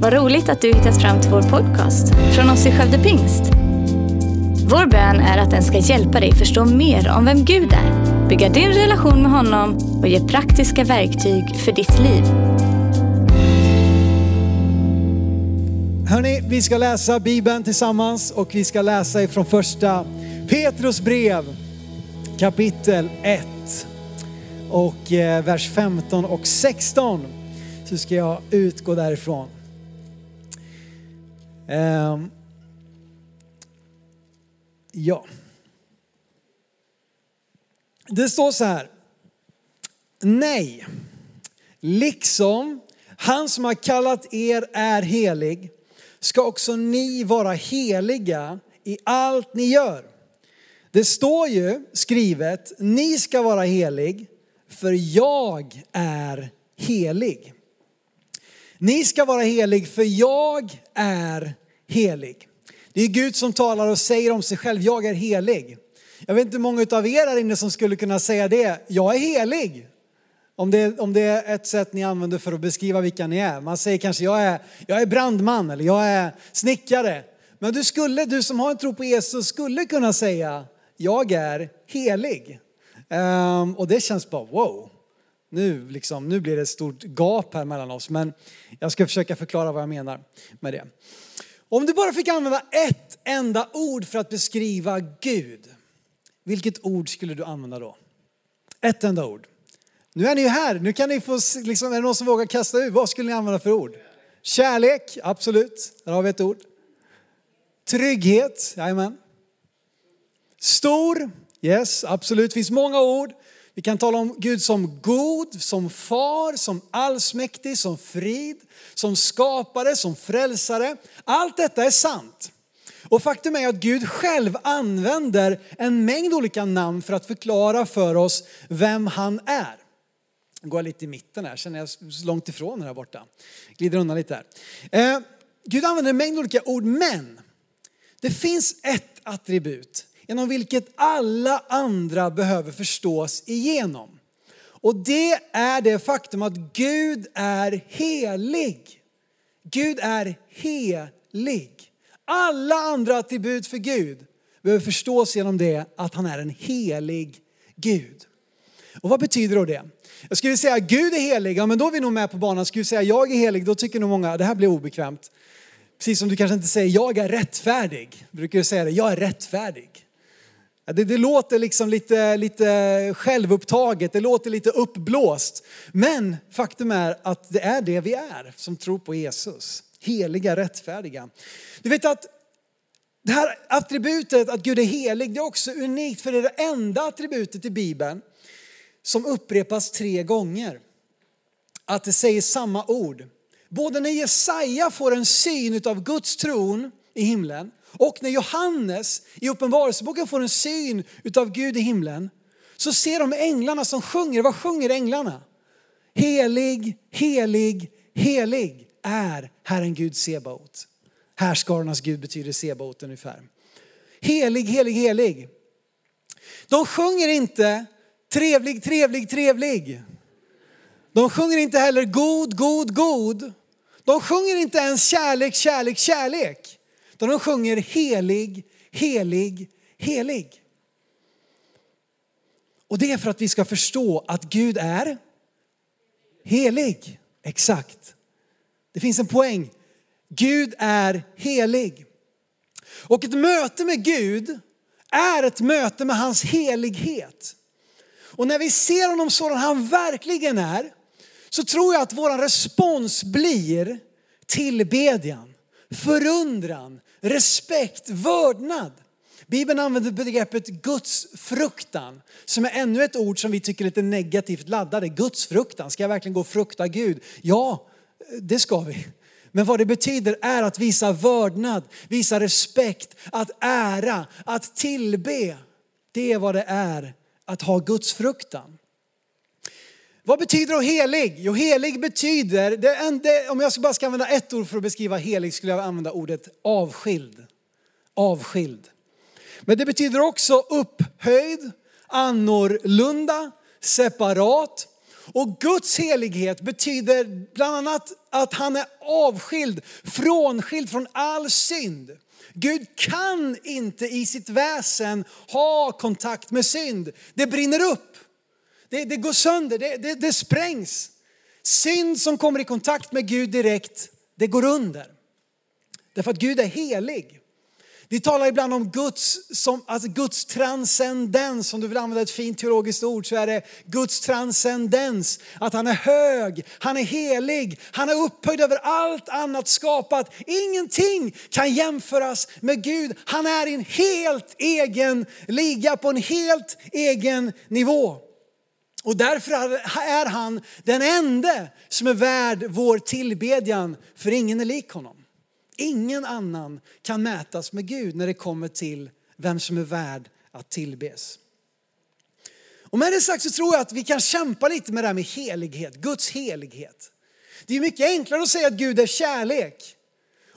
Vad roligt att du hittat fram till vår podcast från oss i Skövde Pingst. Vår bön är att den ska hjälpa dig förstå mer om vem Gud är, bygga din relation med honom och ge praktiska verktyg för ditt liv. Hörni, vi ska läsa Bibeln tillsammans och vi ska läsa ifrån första Petrus brev kapitel 1 och eh, vers 15 och 16. Så ska jag utgå därifrån. Ehm. ja. Det står så här. Nej, liksom han som har kallat er är helig ska också ni vara heliga i allt ni gör. Det står ju skrivet, ni ska vara helig, för jag är helig. Ni ska vara helig, för jag är helig. Det är Gud som talar och säger om sig själv, jag är helig. Jag vet inte hur många av er här inne som skulle kunna säga det, jag är helig. Om det, om det är ett sätt ni använder för att beskriva vilka ni är. Man säger kanske jag är, jag är brandman eller jag är snickare. Men du skulle, du som har en tro på Jesus skulle kunna säga jag är helig. Um, och det känns bara wow. Nu, liksom, nu blir det ett stort gap här mellan oss. Men jag ska försöka förklara vad jag menar med det. Om du bara fick använda ett enda ord för att beskriva Gud. Vilket ord skulle du använda då? Ett enda ord. Nu är ni ju här, nu kan ni få, liksom, är det någon som vågar kasta ut? Vad skulle ni använda för ord? Kärlek, absolut, där har vi ett ord. Trygghet, jajamän. Stor, yes, absolut, det finns många ord. Vi kan tala om Gud som god, som far, som allsmäktig, som frid, som skapare, som frälsare. Allt detta är sant. Och faktum är att Gud själv använder en mängd olika namn för att förklara för oss vem han är. Nu går jag lite i mitten här, känner jag långt ifrån här borta. Glider undan lite här. Eh, Gud använder en mängd olika ord, men det finns ett attribut genom vilket alla andra behöver förstås igenom. Och det är det faktum att Gud är helig. Gud är helig. Alla andra attribut för Gud behöver förstås genom det att han är en helig Gud. Och vad betyder då det? Jag skulle säga Gud är helig, ja men då är vi nog med på banan. Skulle säga jag är helig, då tycker nog många det här blir obekvämt. Precis som du kanske inte säger jag är rättfärdig. Brukar du säga det, jag är rättfärdig. Det, det, låter liksom lite, lite självupptaget, det låter lite uppblåst. Men faktum är att det är det vi är som tror på Jesus. Heliga, rättfärdiga. Du vet att det här attributet att Gud är helig, det är också unikt för det är det enda attributet i Bibeln som upprepas tre gånger. Att det säger samma ord. Både när Jesaja får en syn av Guds tron i himlen och när Johannes i Uppenbarelseboken får en syn av Gud i himlen så ser de änglarna som sjunger. Vad sjunger änglarna? Helig, helig, helig är Herren Gud Sebaot. Härskarornas Gud betyder Sebaot ungefär. Helig, helig, helig. De sjunger inte trevlig, trevlig, trevlig. De sjunger inte heller god, god, god. De sjunger inte ens kärlek, kärlek, kärlek. Utan de sjunger helig, helig, helig. Och det är för att vi ska förstå att Gud är helig. Exakt. Det finns en poäng. Gud är helig. Och ett möte med Gud är ett möte med hans helighet. Och när vi ser honom sådan han verkligen är, så tror jag att vår respons blir tillbedjan, förundran, respekt, vördnad. Bibeln använder begreppet Guds fruktan som är ännu ett ord som vi tycker är lite negativt laddade. Guds fruktan, ska jag verkligen gå och frukta Gud? Ja, det ska vi. Men vad det betyder är att visa vördnad, visa respekt, att ära, att tillbe. Det är vad det är att ha Guds fruktan. Vad betyder då helig? Jo, helig betyder, det, det, om jag bara ska använda ett ord för att beskriva helig skulle jag använda ordet avskild. Avskild. Men det betyder också upphöjd, annorlunda, separat. Och Guds helighet betyder bland annat att han är avskild, frånskild från all synd. Gud kan inte i sitt väsen ha kontakt med synd. Det brinner upp, det, det går sönder, det, det, det sprängs. Synd som kommer i kontakt med Gud direkt, det går under. Därför att Gud är helig. Vi talar ibland om Guds, som, alltså Guds transcendens, om du vill använda ett fint teologiskt ord så är det Guds transcendens. Att han är hög, han är helig, han är upphöjd över allt annat skapat. Ingenting kan jämföras med Gud. Han är i en helt egen liga, på en helt egen nivå. Och därför är han den enda som är värd vår tillbedjan, för ingen är lik honom. Ingen annan kan mätas med Gud när det kommer till vem som är värd att tillbes. Och med det sagt så tror jag att vi kan kämpa lite med det här med helighet, Guds helighet. Det är mycket enklare att säga att Gud är kärlek.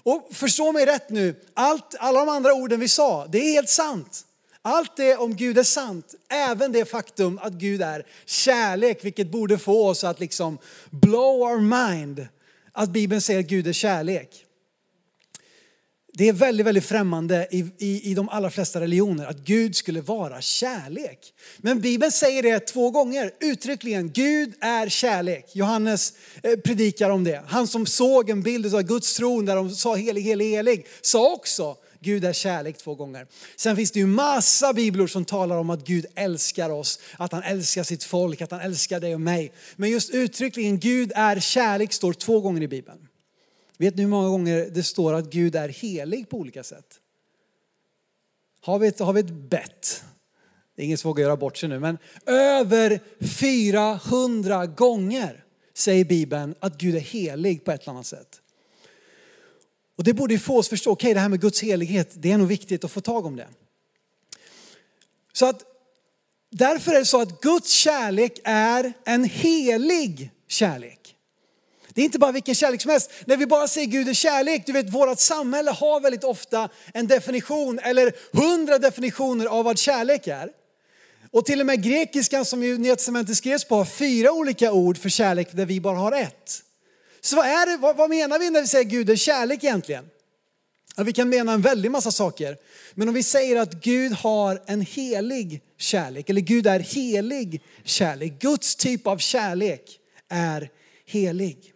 Och förstå mig rätt nu, allt, alla de andra orden vi sa, det är helt sant. Allt det om Gud är sant, även det faktum att Gud är kärlek, vilket borde få oss att liksom blow our mind, att Bibeln säger att Gud är kärlek. Det är väldigt, väldigt främmande i, i, i de allra flesta religioner att Gud skulle vara kärlek. Men Bibeln säger det två gånger uttryckligen. Gud är kärlek. Johannes eh, predikar om det. Han som såg en bild av Guds tron där de sa helig, helig, helig, sa också Gud är kärlek två gånger. Sen finns det ju massa bibelord som talar om att Gud älskar oss, att han älskar sitt folk, att han älskar dig och mig. Men just uttryckligen Gud är kärlek står två gånger i Bibeln. Vet ni hur många gånger det står att Gud är helig på olika sätt? Har vi ett, har vi ett bett? Det är ingen som vågar göra bort sig nu, men över 400 gånger säger Bibeln att Gud är helig på ett eller annat sätt. Och det borde få oss förstå, okej okay, det här med Guds helighet, det är nog viktigt att få tag om det. Så att därför är det så att Guds kärlek är en helig kärlek. Det är inte bara vilken kärlek som helst. När vi bara säger Gud är kärlek, du vet vårt samhälle har väldigt ofta en definition eller hundra definitioner av vad kärlek är. Och till och med grekiskan som ju Nya Testamentet skrevs på har fyra olika ord för kärlek där vi bara har ett. Så vad, är det, vad, vad menar vi när vi säger Gud är kärlek egentligen? Ja, vi kan mena en väldig massa saker. Men om vi säger att Gud har en helig kärlek, eller Gud är helig kärlek. Guds typ av kärlek är helig.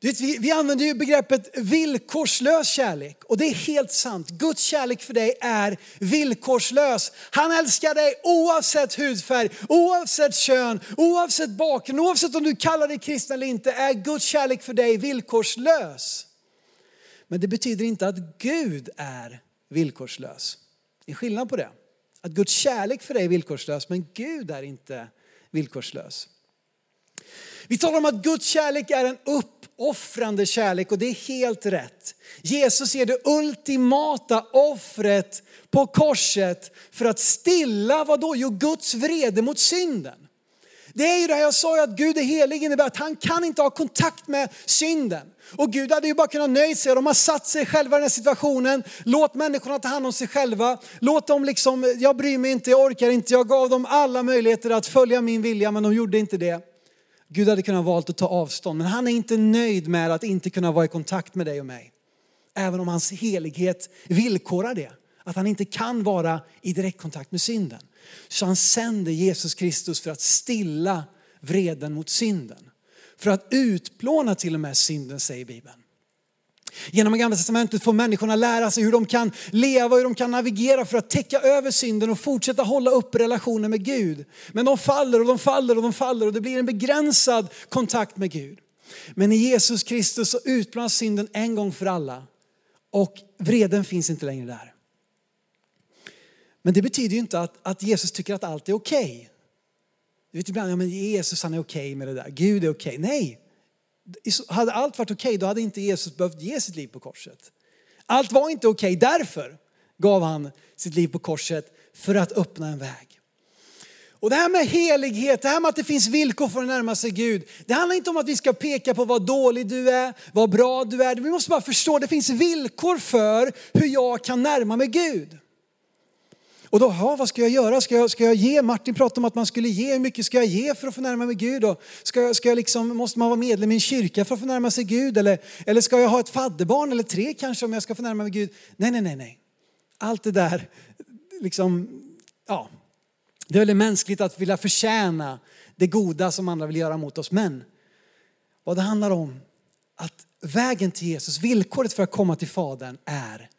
Du vet, vi, vi använder ju begreppet villkorslös kärlek och det är helt sant. Guds kärlek för dig är villkorslös. Han älskar dig oavsett hudfärg, oavsett kön, oavsett bakgrund, oavsett om du kallar dig kristen eller inte är Guds kärlek för dig villkorslös. Men det betyder inte att Gud är villkorslös. Det är skillnad på det. Att Guds kärlek för dig är villkorslös men Gud är inte villkorslös. Vi talar om att Guds kärlek är en uppoffrande kärlek och det är helt rätt. Jesus är det ultimata offret på korset för att stilla vad då? Jo, Guds vrede mot synden. Det är ju det här jag sa att Gud är helig innebär att han kan inte ha kontakt med synden. Och Gud hade ju bara kunnat nöja sig, de har satt sig själva i den här situationen. Låt människorna ta hand om sig själva. Låt dem liksom, jag bryr mig inte, jag orkar inte. Jag gav dem alla möjligheter att följa min vilja men de gjorde inte det. Gud hade kunnat valt att ta avstånd, men han är inte nöjd med att inte kunna vara i kontakt med dig och mig. Även om hans helighet villkorar det, att han inte kan vara i direktkontakt med synden. Så han sänder Jesus Kristus för att stilla vreden mot synden. För att utplåna till och med synden, säger Bibeln. Genom Gamla Testamentet får människorna lära sig hur de kan leva, hur de kan navigera för att täcka över synden och fortsätta hålla upp relationen med Gud. Men de faller och de faller och de faller och det blir en begränsad kontakt med Gud. Men i Jesus Kristus så utplånas synden en gång för alla och vreden finns inte längre där. Men det betyder ju inte att, att Jesus tycker att allt är okej. Okay. Du vet ibland, ja men Jesus han är okej okay med det där, Gud är okej. Okay. Nej, hade allt varit okej, okay, då hade inte Jesus behövt ge sitt liv på korset. Allt var inte okej, okay, därför gav han sitt liv på korset för att öppna en väg. Och det här med helighet, det här med att det finns villkor för att närma sig Gud. Det handlar inte om att vi ska peka på vad dålig du är, vad bra du är. Vi måste bara förstå, att det finns villkor för hur jag kan närma mig Gud. Och då, ja, vad ska jag göra? Ska jag, ska jag ge? Martin pratade om att man skulle ge. Hur mycket ska jag ge för att få närma mig Gud? Och ska ska jag liksom, måste man vara medlem i en kyrka för att få närma sig Gud? Eller, eller ska jag ha ett fadderbarn eller tre kanske om jag ska få närma mig Gud? Nej, nej, nej, nej. Allt det där, liksom, ja, det är väldigt mänskligt att vilja förtjäna det goda som andra vill göra mot oss. Men vad det handlar om, att vägen till Jesus, villkoret för att komma till Fadern är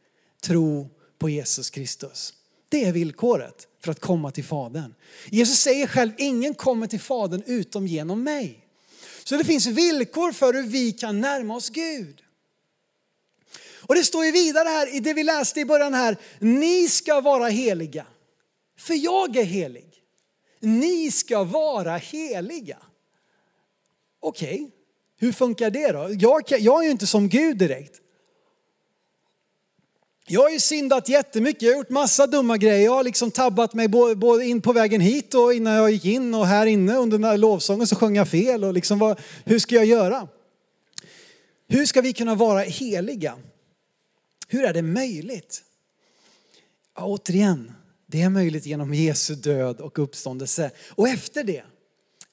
tro på Jesus Kristus. Det är villkoret för att komma till Fadern. Jesus säger själv, ingen kommer till Fadern utom genom mig. Så det finns villkor för hur vi kan närma oss Gud. Och det står ju vidare här i det vi läste i början här, ni ska vara heliga. För jag är helig. Ni ska vara heliga. Okej, okay. hur funkar det då? Jag, jag är ju inte som Gud direkt. Jag har ju syndat jättemycket, jag har gjort massa dumma grejer. Jag har liksom tabbat mig både in på vägen hit och innan jag gick in och här inne under den här lovsången så sjöng jag fel. Och liksom vad, hur ska jag göra? Hur ska vi kunna vara heliga? Hur är det möjligt? Ja, återigen, det är möjligt genom Jesu död och uppståndelse. Och efter det,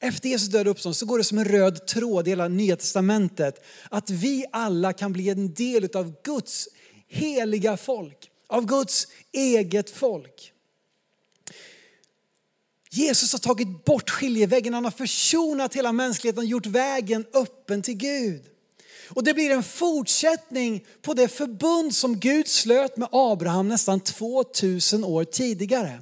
efter Jesu död och uppståndelse så går det som en röd tråd i hela Nya Testamentet att vi alla kan bli en del av Guds heliga folk, av Guds eget folk. Jesus har tagit bort skiljeväggen, han har försonat hela mänskligheten och gjort vägen öppen till Gud. Och det blir en fortsättning på det förbund som Gud slöt med Abraham nästan 2000 år tidigare.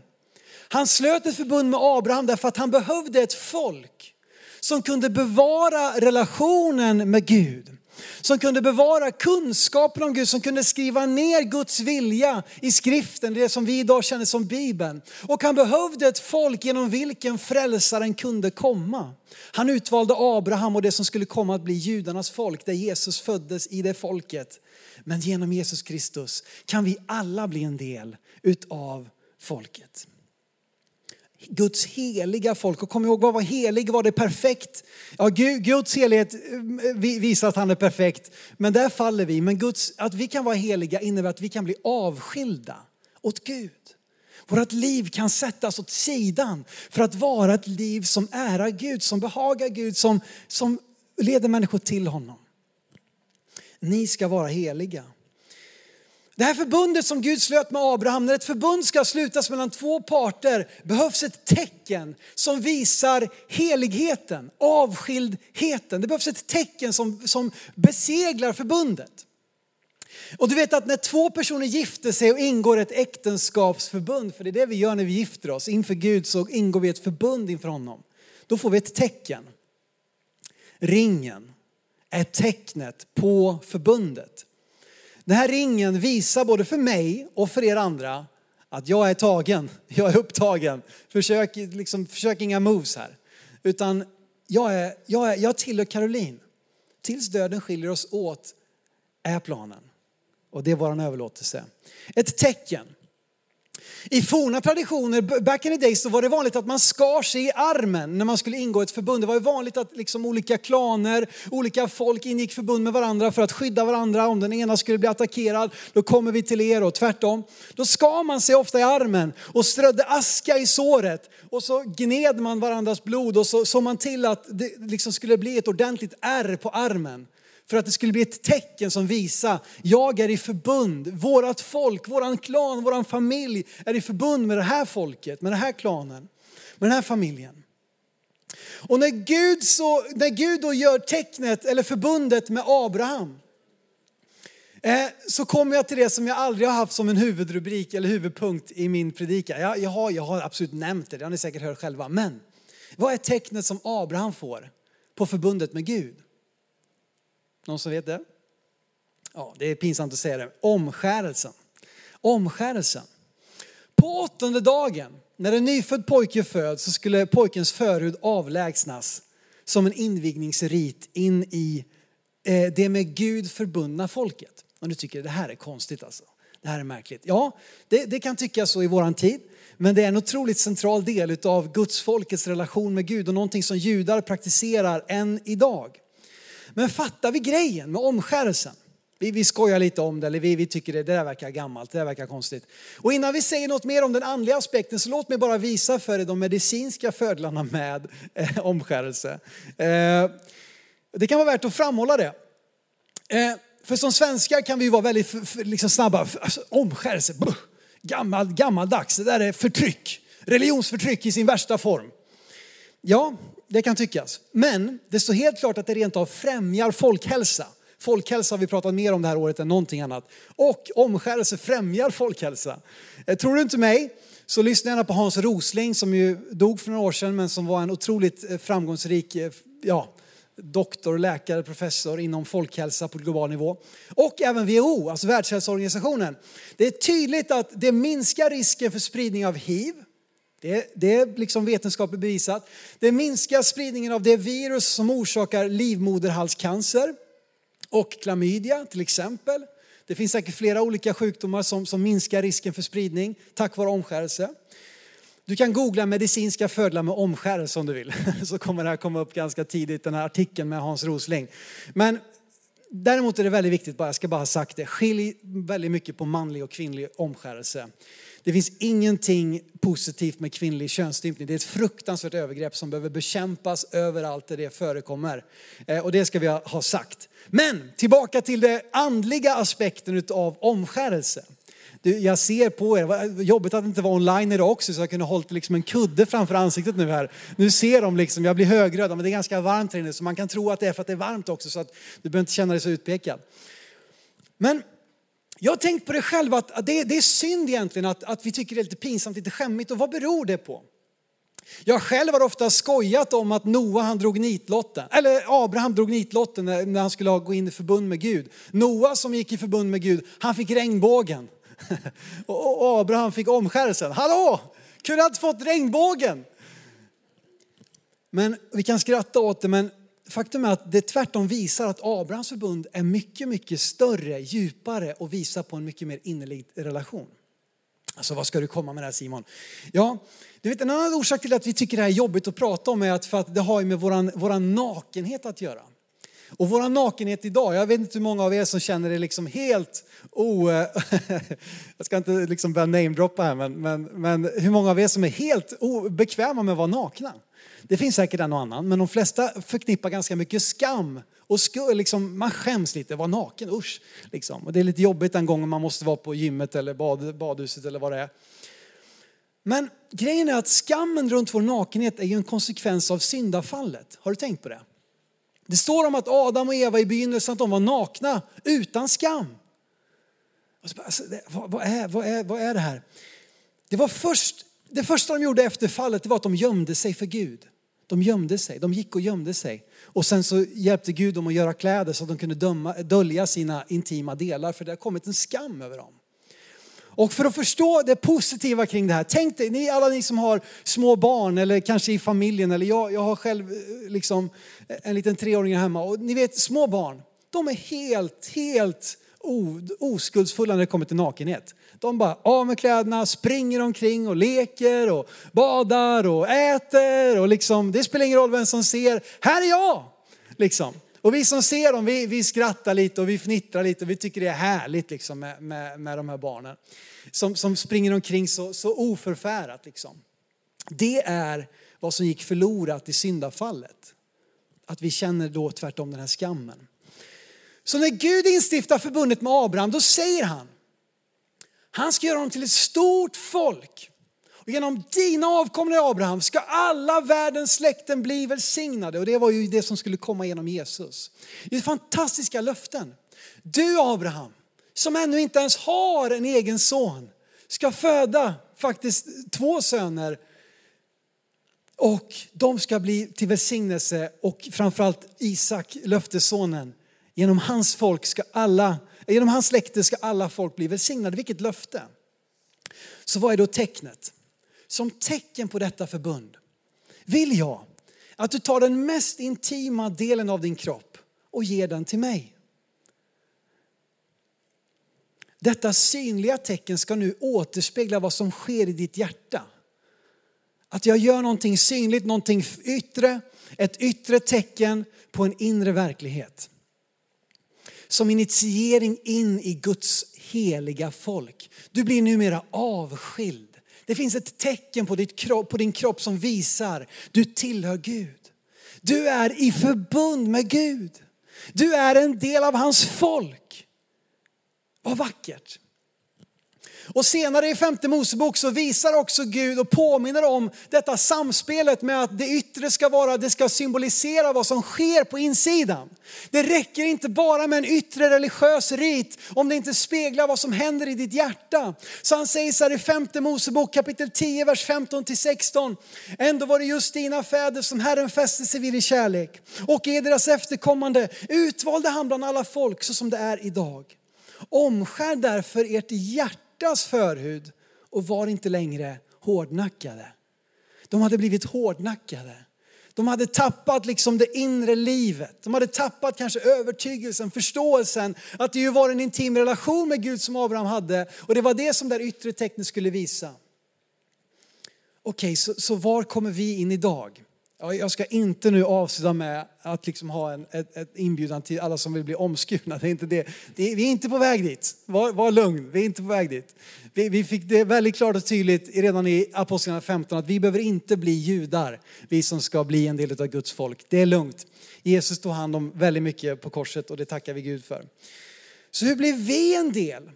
Han slöt ett förbund med Abraham därför att han behövde ett folk som kunde bevara relationen med Gud som kunde bevara kunskapen om Gud, som kunde skriva ner Guds vilja i skriften, det som vi idag känner som Bibeln. Och han behövde ett folk genom vilken frälsaren kunde komma. Han utvalde Abraham och det som skulle komma att bli judarnas folk, där Jesus föddes i det folket. Men genom Jesus Kristus kan vi alla bli en del utav folket. Guds heliga folk. Och kom ihåg, vad var helig? Var det perfekt? Ja, Guds helighet eh, visar att han är perfekt, men där faller vi. Men Guds, att vi kan vara heliga innebär att vi kan bli avskilda åt Gud. Vårt liv kan sättas åt sidan för att vara ett liv som ärar Gud, som behagar Gud, som, som leder människor till honom. Ni ska vara heliga. Det här förbundet som Gud slöt med Abraham, när ett förbund ska slutas mellan två parter behövs ett tecken som visar heligheten, avskildheten. Det behövs ett tecken som, som beseglar förbundet. Och du vet att när två personer gifter sig och ingår ett äktenskapsförbund, för det är det vi gör när vi gifter oss, inför Gud så ingår vi ett förbund inför honom. Då får vi ett tecken. Ringen är tecknet på förbundet. Den här ringen visar både för mig och för er andra att jag är tagen, jag är upptagen. Försök, liksom, försök inga moves här. Utan jag, är, jag, är, jag tillhör Caroline. Tills döden skiljer oss åt är planen. Och det är vår överlåtelse. Ett tecken. I forna traditioner, back in the days, så var det vanligt att man skar sig i armen när man skulle ingå ett förbund. Det var ju vanligt att liksom olika klaner, olika folk ingick förbund med varandra för att skydda varandra. Om den ena skulle bli attackerad, då kommer vi till er och tvärtom. Då skar man sig ofta i armen och strödde aska i såret och så gned man varandras blod och så såg man till att det liksom skulle bli ett ordentligt ärr på armen. För att det skulle bli ett tecken som visar, jag är i förbund, vårat folk, våran klan, våran familj är i förbund med det här folket, med den här klanen, med den här familjen. Och när Gud, så, när Gud då gör tecknet eller förbundet med Abraham, eh, så kommer jag till det som jag aldrig har haft som en huvudrubrik eller huvudpunkt i min predikan. Jag, jag, har, jag har absolut nämnt det, det har ni säkert hört själva. Men vad är tecknet som Abraham får på förbundet med Gud? Någon som vet det? Ja, det är pinsamt att säga det. Omskärelsen. Omskärelsen. På åttonde dagen, när en nyfödd pojke föds, så skulle pojkens förhud avlägsnas som en invigningsrit in i eh, det med Gud förbundna folket. Och du tycker det här är konstigt alltså. Det här är märkligt. Ja, det, det kan tyckas så i våran tid. Men det är en otroligt central del av Guds folkets relation med Gud och någonting som judar praktiserar än idag. Men fattar vi grejen med omskärelsen? Vi, vi skojar lite om det, eller vi, vi tycker det, det där verkar gammalt, det där verkar konstigt. Och innan vi säger något mer om den andliga aspekten så låt mig bara visa för er de medicinska fördelarna med eh, omskärelse. Eh, det kan vara värt att framhålla det. Eh, för som svenskar kan vi vara väldigt liksom snabba, alltså, omskärelse, gammal, gammaldags, det där är förtryck. Religionsförtryck i sin värsta form. Ja, det kan tyckas. Men det står helt klart att det rent av främjar folkhälsa. Folkhälsa har vi pratat mer om det här året än någonting annat. Och omskärelse främjar folkhälsa. Eh, tror du inte mig? Så lyssna gärna på Hans Rosling som ju dog för några år sedan men som var en otroligt eh, framgångsrik eh, ja, doktor, läkare, professor inom folkhälsa på global nivå. Och även WHO, alltså Världshälsoorganisationen. Det är tydligt att det minskar risken för spridning av hiv. Det, det är liksom vetenskapligt bevisat. Det minskar spridningen av det virus som orsakar livmoderhalscancer och klamydia till exempel. Det finns säkert flera olika sjukdomar som, som minskar risken för spridning tack vare omskärelse. Du kan googla medicinska fördelar med omskärelse om du vill. Så kommer det här komma upp ganska tidigt, den här artikeln med Hans Rosling. Men däremot är det väldigt viktigt, jag ska bara ha sagt det, skilj väldigt mycket på manlig och kvinnlig omskärelse. Det finns ingenting positivt med kvinnlig könsstympning. Det är ett fruktansvärt övergrepp som behöver bekämpas överallt där det förekommer. Eh, och det ska vi ha sagt. Men tillbaka till den andliga aspekten av omskärelse. Jag ser på er, jobbigt att det inte var online idag också så jag kunde hållit liksom en kudde framför ansiktet nu här. Nu ser de liksom, jag blir högröd, men det är ganska varmt här inne så man kan tro att det är för att det är varmt också så att du behöver inte känna dig så utpekad. Men jag har tänkt på det själv att det, det är synd egentligen att, att vi tycker det är lite pinsamt, lite skämmigt och vad beror det på? Jag själv har ofta skojat om att Noa han drog nitlotten, eller Abraham drog nitlotten när han skulle gå in i förbund med Gud. Noa som gick i förbund med Gud, han fick regnbågen. Och Abraham fick omskärelsen. Hallå! Kunde jag inte fått regnbågen? Men vi kan skratta åt det, men faktum är att det tvärtom visar att Abrahams förbund är mycket, mycket större, djupare och visar på en mycket mer innerlig relation. Alltså vad ska du komma med det här Simon? Ja, du vet en annan orsak till att vi tycker det här är jobbigt att prata om är att för att det har med våran, våran nakenhet att göra. Och vår nakenhet idag, jag vet inte hur många av er som känner det liksom helt o... jag ska inte liksom börja namedroppa här, men, men, men hur många av er som är helt obekväma med att vara nakna? Det finns säkert en och annan, men de flesta förknippar ganska mycket skam och sku, liksom, man skäms lite, vara naken, usch. Liksom. Och det är lite jobbigt den gången man måste vara på gymmet eller bad, badhuset eller vad det är. Men grejen är att skammen runt vår nakenhet är ju en konsekvens av syndafallet. Har du tänkt på det? Det står om att Adam och Eva i begynnelsen att de var nakna utan skam. Alltså, vad, är, vad, är, vad är det här? Det var först, det första de gjorde efter fallet det var att de gömde sig för Gud. De gömde sig, de gick och gömde sig. Och sen så hjälpte Gud dem att göra kläder så att de kunde döma, dölja sina intima delar för det har kommit en skam över dem. Och för att förstå det positiva kring det här, tänk dig, ni, alla ni som har små barn eller kanske i familjen eller jag, jag har själv eh, liksom en liten treåring hemma och ni vet små barn, de är helt, helt oskuldsfulla när det kommer till nakenhet. De bara av med kläderna, springer omkring och leker och badar och äter och liksom, det spelar ingen roll vem som ser, här är jag! Liksom. Och vi som ser dem, vi, vi skrattar lite och vi fnittrar lite och vi tycker det är härligt liksom med, med, med de här barnen. Som, som springer omkring så, så oförfärat liksom. Det är vad som gick förlorat i syndafallet. Att vi känner då tvärtom den här skammen. Så när Gud instiftar förbundet med Abraham, då säger han, han ska göra dem till ett stort folk. Och genom dina avkomlingar Abraham ska alla världens släkten bli välsignade. Och det var ju det som skulle komma genom Jesus. Det är fantastiska löften. Du Abraham, som ännu inte ens har en egen son, ska föda faktiskt två söner. Och de ska bli till välsignelse och framförallt Isak, löftessonen. Genom hans folk ska alla, genom hans släkte ska alla folk bli välsignade. Vilket löfte. Så vad är då tecknet? Som tecken på detta förbund vill jag att du tar den mest intima delen av din kropp och ger den till mig. Detta synliga tecken ska nu återspegla vad som sker i ditt hjärta. Att jag gör någonting synligt, någonting yttre, ett yttre tecken på en inre verklighet. som initiering in i Guds heliga folk. Du blir numera avskild. Det finns ett tecken på, ditt kropp, på din kropp som visar du tillhör Gud. Du är i förbund med Gud. Du är en del av hans folk. Vad vackert. Och senare i femte Mosebok så visar också Gud och påminner om detta samspelet med att det yttre ska vara, det ska symbolisera vad som sker på insidan. Det räcker inte bara med en yttre religiös rit om det inte speglar vad som händer i ditt hjärta. Så han säger så här i femte Mosebok kapitel 10, vers 15 till 16. Ändå var det just dina fäder som Herren fäste sig vid i kärlek. Och i deras efterkommande utvalde han bland alla folk så som det är idag. Omskär därför ert hjärta hjärtas förhud och var inte längre hårdnackade. De hade blivit hårdnackade. De hade tappat liksom det inre livet. De hade tappat kanske övertygelsen, förståelsen att det ju var en intim relation med Gud som Abraham hade. Och det var det som det yttre tecknet skulle visa. Okej, okay, så, så var kommer vi in idag? Jag ska inte nu avsluta med att liksom ha en ett, ett inbjudan till alla som vill bli omskurna. Det är inte det. det är, vi är inte på väg dit. Var, var lugn, vi är inte på väg dit. Vi, vi fick det väldigt klart och tydligt redan i Apostlagärningarna 15 att vi behöver inte bli judar, vi som ska bli en del av Guds folk. Det är lugnt. Jesus tog hand om väldigt mycket på korset och det tackar vi Gud för. Så hur blir vi en del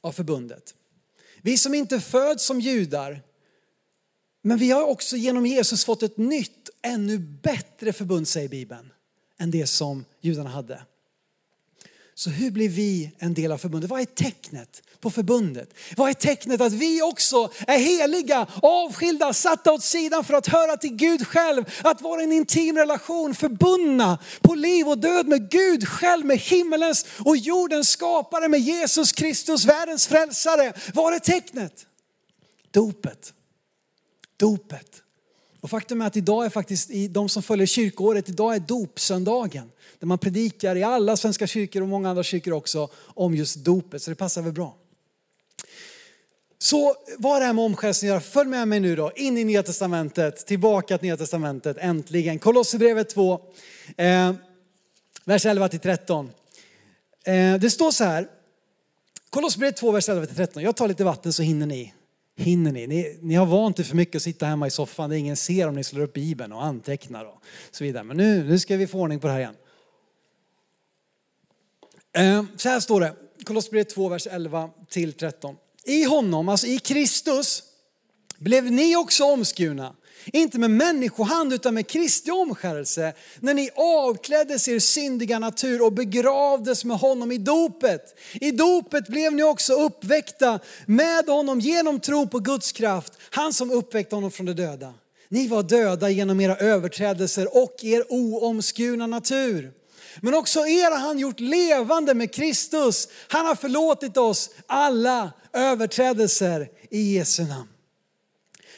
av förbundet? Vi som inte föds som judar men vi har också genom Jesus fått ett nytt, ännu bättre förbund, säger Bibeln, än det som judarna hade. Så hur blir vi en del av förbundet? Vad är tecknet på förbundet? Vad är tecknet att vi också är heliga, avskilda, satta åt sidan för att höra till Gud själv, att vara i en intim relation, förbundna på liv och död med Gud själv, med himmelens och jordens skapare, med Jesus Kristus, världens frälsare. Vad är tecknet? Dopet dopet. Och faktum är att idag är faktiskt, i de som följer kyrkoåret, idag är dopsöndagen. Där man predikar i alla svenska kyrkor och många andra kyrkor också om just dopet. Så det passar väl bra. Så vad är det här med omskärelsen göra? Följ med mig nu då, in i Nya Testamentet, tillbaka till Nya Testamentet, äntligen. Kolosserbrevet 2, eh, vers 11 till 13. Eh, det står så här, Kolosserbrevet 2, vers 11 till 13. Jag tar lite vatten så hinner ni hinner ni? ni? Ni har vant er för mycket att sitta hemma i soffan där ingen ser om ni slår upp Bibeln och antecknar och så vidare. Men nu, nu ska vi få ordning på det här igen. Eh, så här står det, Kolosserbrevet 2, vers 11 till 13. I honom, alltså i Kristus, blev ni också omskurna inte med människohand utan med Kristi omskärelse. När ni avkläddes er syndiga natur och begravdes med honom i dopet. I dopet blev ni också uppväckta med honom genom tro på Guds kraft. Han som uppväckte honom från de döda. Ni var döda genom era överträdelser och er oomskurna natur. Men också er har han gjort levande med Kristus. Han har förlåtit oss alla överträdelser i Jesu namn.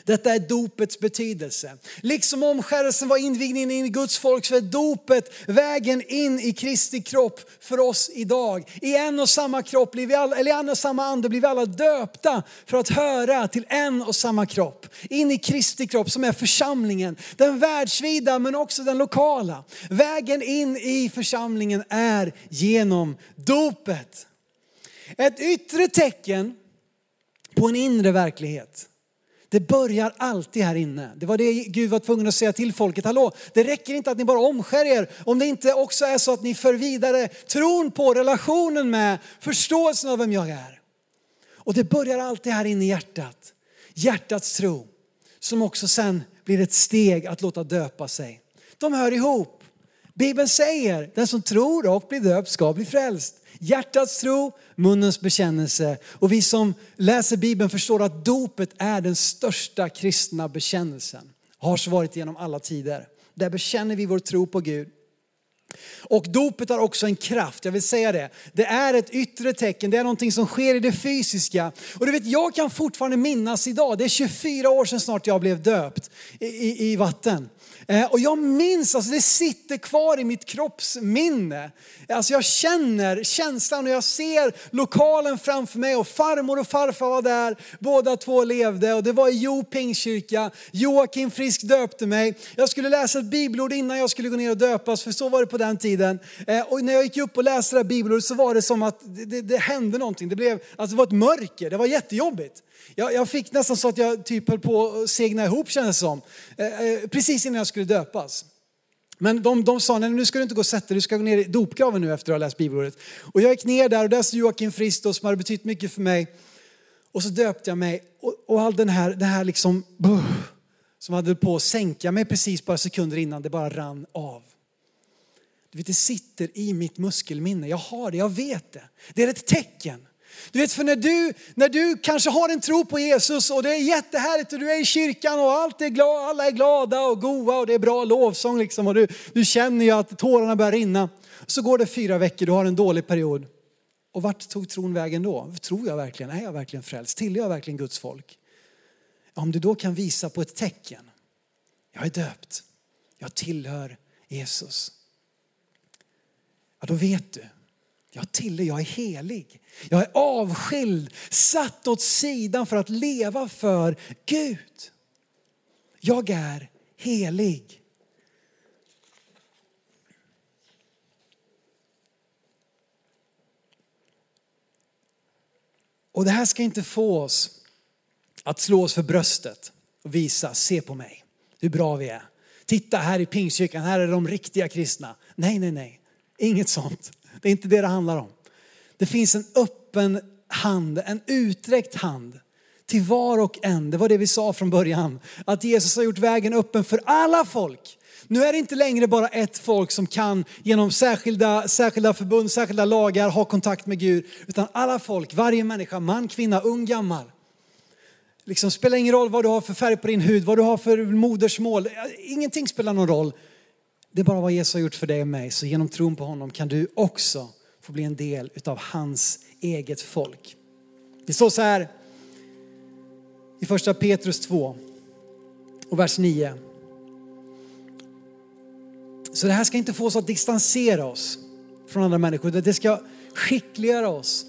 Detta är dopets betydelse. Liksom omskärelsen var invigningen in i Guds folk så är dopet vägen in i Kristi kropp för oss idag. I en och samma kropp, blir vi alla, eller i en och samma ande blir vi alla döpta för att höra till en och samma kropp. In i Kristi kropp som är församlingen, den världsvida men också den lokala. Vägen in i församlingen är genom dopet. Ett yttre tecken på en inre verklighet. Det börjar alltid här inne. Det var det Gud var tvungen att säga till folket. Hallå, det räcker inte att ni bara omskär er om det inte också är så att ni för vidare tron på, relationen med, förståelsen av vem jag är. Och det börjar alltid här inne i hjärtat. Hjärtats tro som också sen blir ett steg att låta döpa sig. De hör ihop. Bibeln säger den som tror och blir döpt ska bli frälst. Hjärtats tro, munnens bekännelse. Och vi som läser Bibeln förstår att dopet är den största kristna bekännelsen. Har så varit genom alla tider. Där bekänner vi vår tro på Gud. Och dopet har också en kraft, jag vill säga det. Det är ett yttre tecken, det är någonting som sker i det fysiska. Och du vet, jag kan fortfarande minnas idag, det är 24 år sedan snart jag blev döpt i, i, i vatten. Eh, och jag minns, alltså det sitter kvar i mitt kroppsminne. Alltså jag känner känslan och jag ser lokalen framför mig och farmor och farfar var där. Båda två levde och det var i Jo Pingstkyrka. Joakim Frisk döpte mig. Jag skulle läsa ett bibelord innan jag skulle gå ner och döpas, för så var det på den tiden. Eh, och när jag gick upp och läste det här bibelordet så var det som att det, det, det hände någonting. Det, blev, alltså det var ett mörker, det var jättejobbigt. Jag, jag, fick nästan så att jag typ höll på att segna ihop kändes som. Eh, eh, precis innan jag skulle döpas. Men de, de sa, nej nu ska du inte gå och sätta dig, du ska gå ner i dopgraven nu efter att ha läst bibelordet. Och jag gick ner där och där stod Joakim Frist som hade betytt mycket för mig. Och så döpte jag mig och, och all den här, det här liksom, buh, som hade på att sänka mig precis bara sekunder innan, det bara rann av. Du vet, det sitter i mitt muskelminne, jag har det, jag vet det. Det är ett tecken. Du vet, för när du, när du kanske har en tro på Jesus och det är jättehärligt och du är i kyrkan och allt är glad, alla är glada och goa och det är bra lovsång liksom och du, du känner ju att tårarna börjar rinna. Så går det fyra veckor, du har en dålig period. Och vart tog tron vägen då? Tror jag verkligen, är jag verkligen frälst? Tillhör jag verkligen Guds folk? Om du då kan visa på ett tecken. Jag är döpt. Jag tillhör Jesus. Ja, då vet du jag tillhör, jag är helig. Jag är avskild, satt åt sidan för att leva för Gud. Jag är helig. Och det här ska inte få oss att slå oss för bröstet och visa, se på mig, hur bra vi är. Titta här i Pingstkyrkan, här är de riktiga kristna. Nej, nej, nej, inget sånt. Det är inte det det handlar om. Det finns en öppen hand, en utsträckt hand till var och en. Det var det vi sa från början. Att Jesus har gjort vägen öppen för alla folk. Nu är det inte längre bara ett folk som kan genom särskilda, särskilda förbund, särskilda lagar ha kontakt med Gud. Utan alla folk, varje människa, man, kvinna, ung, gammal. Liksom spelar ingen roll vad du har för färg på din hud, vad du har för modersmål. Ingenting spelar någon roll. Det är bara vad Jesus har gjort för dig och mig. Så genom tron på honom kan du också få bli en del utav hans eget folk. Det står så här i första Petrus 2 och vers 9. Så det här ska inte få oss att distansera oss från andra människor. Det ska skickliggöra oss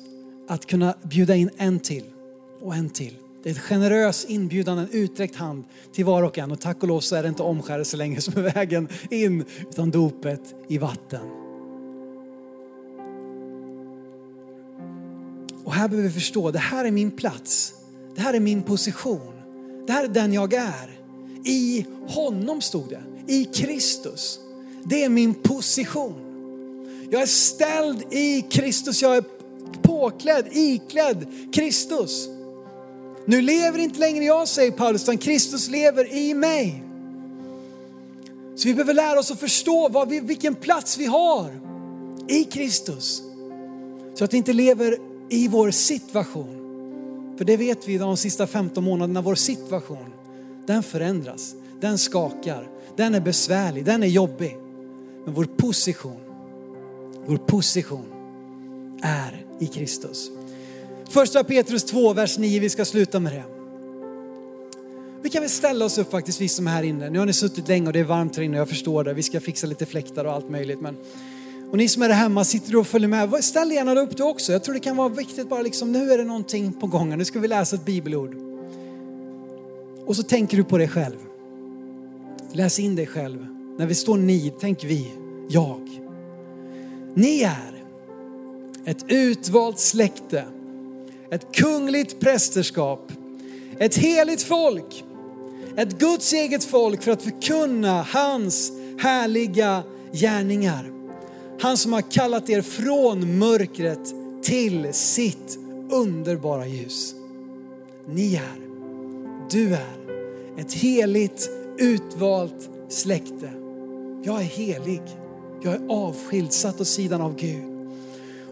att kunna bjuda in en till och en till. Det är en generös inbjudan, en utsträckt hand till var och en. Och tack och lov så är det inte omskärelse längre som är vägen in, utan dopet i vatten. Och här behöver vi förstå, det här är min plats. Det här är min position. Det här är den jag är. I honom stod det. I Kristus. Det är min position. Jag är ställd i Kristus. Jag är påklädd, iklädd Kristus. Nu lever inte längre jag, säger Paulus, utan Kristus lever i mig. Så vi behöver lära oss att förstå vad vi, vilken plats vi har i Kristus. Så att vi inte lever i vår situation. För det vet vi de sista 15 månaderna, vår situation, den förändras, den skakar, den är besvärlig, den är jobbig. Men vår position, vår position är i Kristus. Första Petrus 2, vers 9, vi ska sluta med det. Vi kan väl ställa oss upp faktiskt, vi som är här inne. Nu har ni suttit länge och det är varmt här inne, jag förstår det. Vi ska fixa lite fläktar och allt möjligt. Men... Och ni som är där hemma, sitter du och följer med, ställ gärna upp du också. Jag tror det kan vara viktigt bara liksom, nu är det någonting på gång, nu ska vi läsa ett bibelord. Och så tänker du på dig själv. Läs in dig själv. När vi står ni, tänk vi, jag. Ni är ett utvalt släkte ett kungligt prästerskap, ett heligt folk, ett Guds eget folk för att förkunna hans härliga gärningar. Han som har kallat er från mörkret till sitt underbara ljus. Ni är, du är ett heligt utvalt släkte. Jag är helig. Jag är avskild, satt åt sidan av Gud.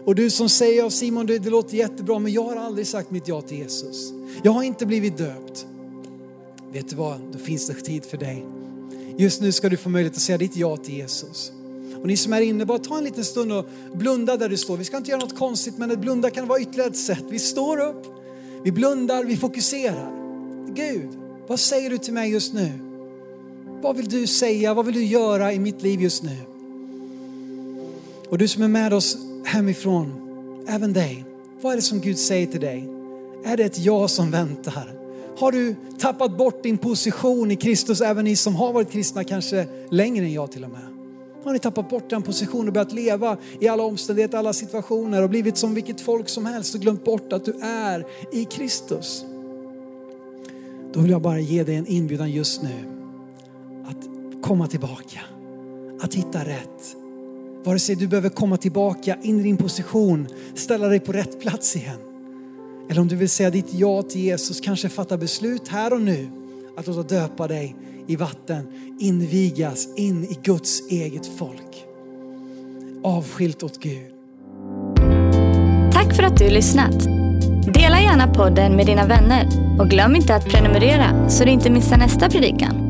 Och du som säger, Simon det, det låter jättebra men jag har aldrig sagt mitt ja till Jesus. Jag har inte blivit döpt. Vet du vad, då finns det tid för dig. Just nu ska du få möjlighet att säga ditt ja till Jesus. Och ni som är inne, bara ta en liten stund och blunda där du står. Vi ska inte göra något konstigt men att blunda kan vara ytterligare ett sätt. Vi står upp, vi blundar, vi fokuserar. Gud, vad säger du till mig just nu? Vad vill du säga? Vad vill du göra i mitt liv just nu? Och du som är med oss hemifrån, även dig. Vad är det som Gud säger till dig? Är det ett ja som väntar? Har du tappat bort din position i Kristus, även ni som har varit kristna kanske längre än jag till och med? Har ni tappat bort den positionen och börjat leva i alla omständigheter, alla situationer och blivit som vilket folk som helst och glömt bort att du är i Kristus? Då vill jag bara ge dig en inbjudan just nu att komma tillbaka, att hitta rätt. Vare sig du behöver komma tillbaka in i din position, ställa dig på rätt plats igen. Eller om du vill säga ditt ja till Jesus, kanske fatta beslut här och nu att låta döpa dig i vatten, invigas in i Guds eget folk. Avskilt åt Gud. Tack för att du lyssnat. Dela gärna podden med dina vänner och glöm inte att prenumerera så du inte missar nästa predikan.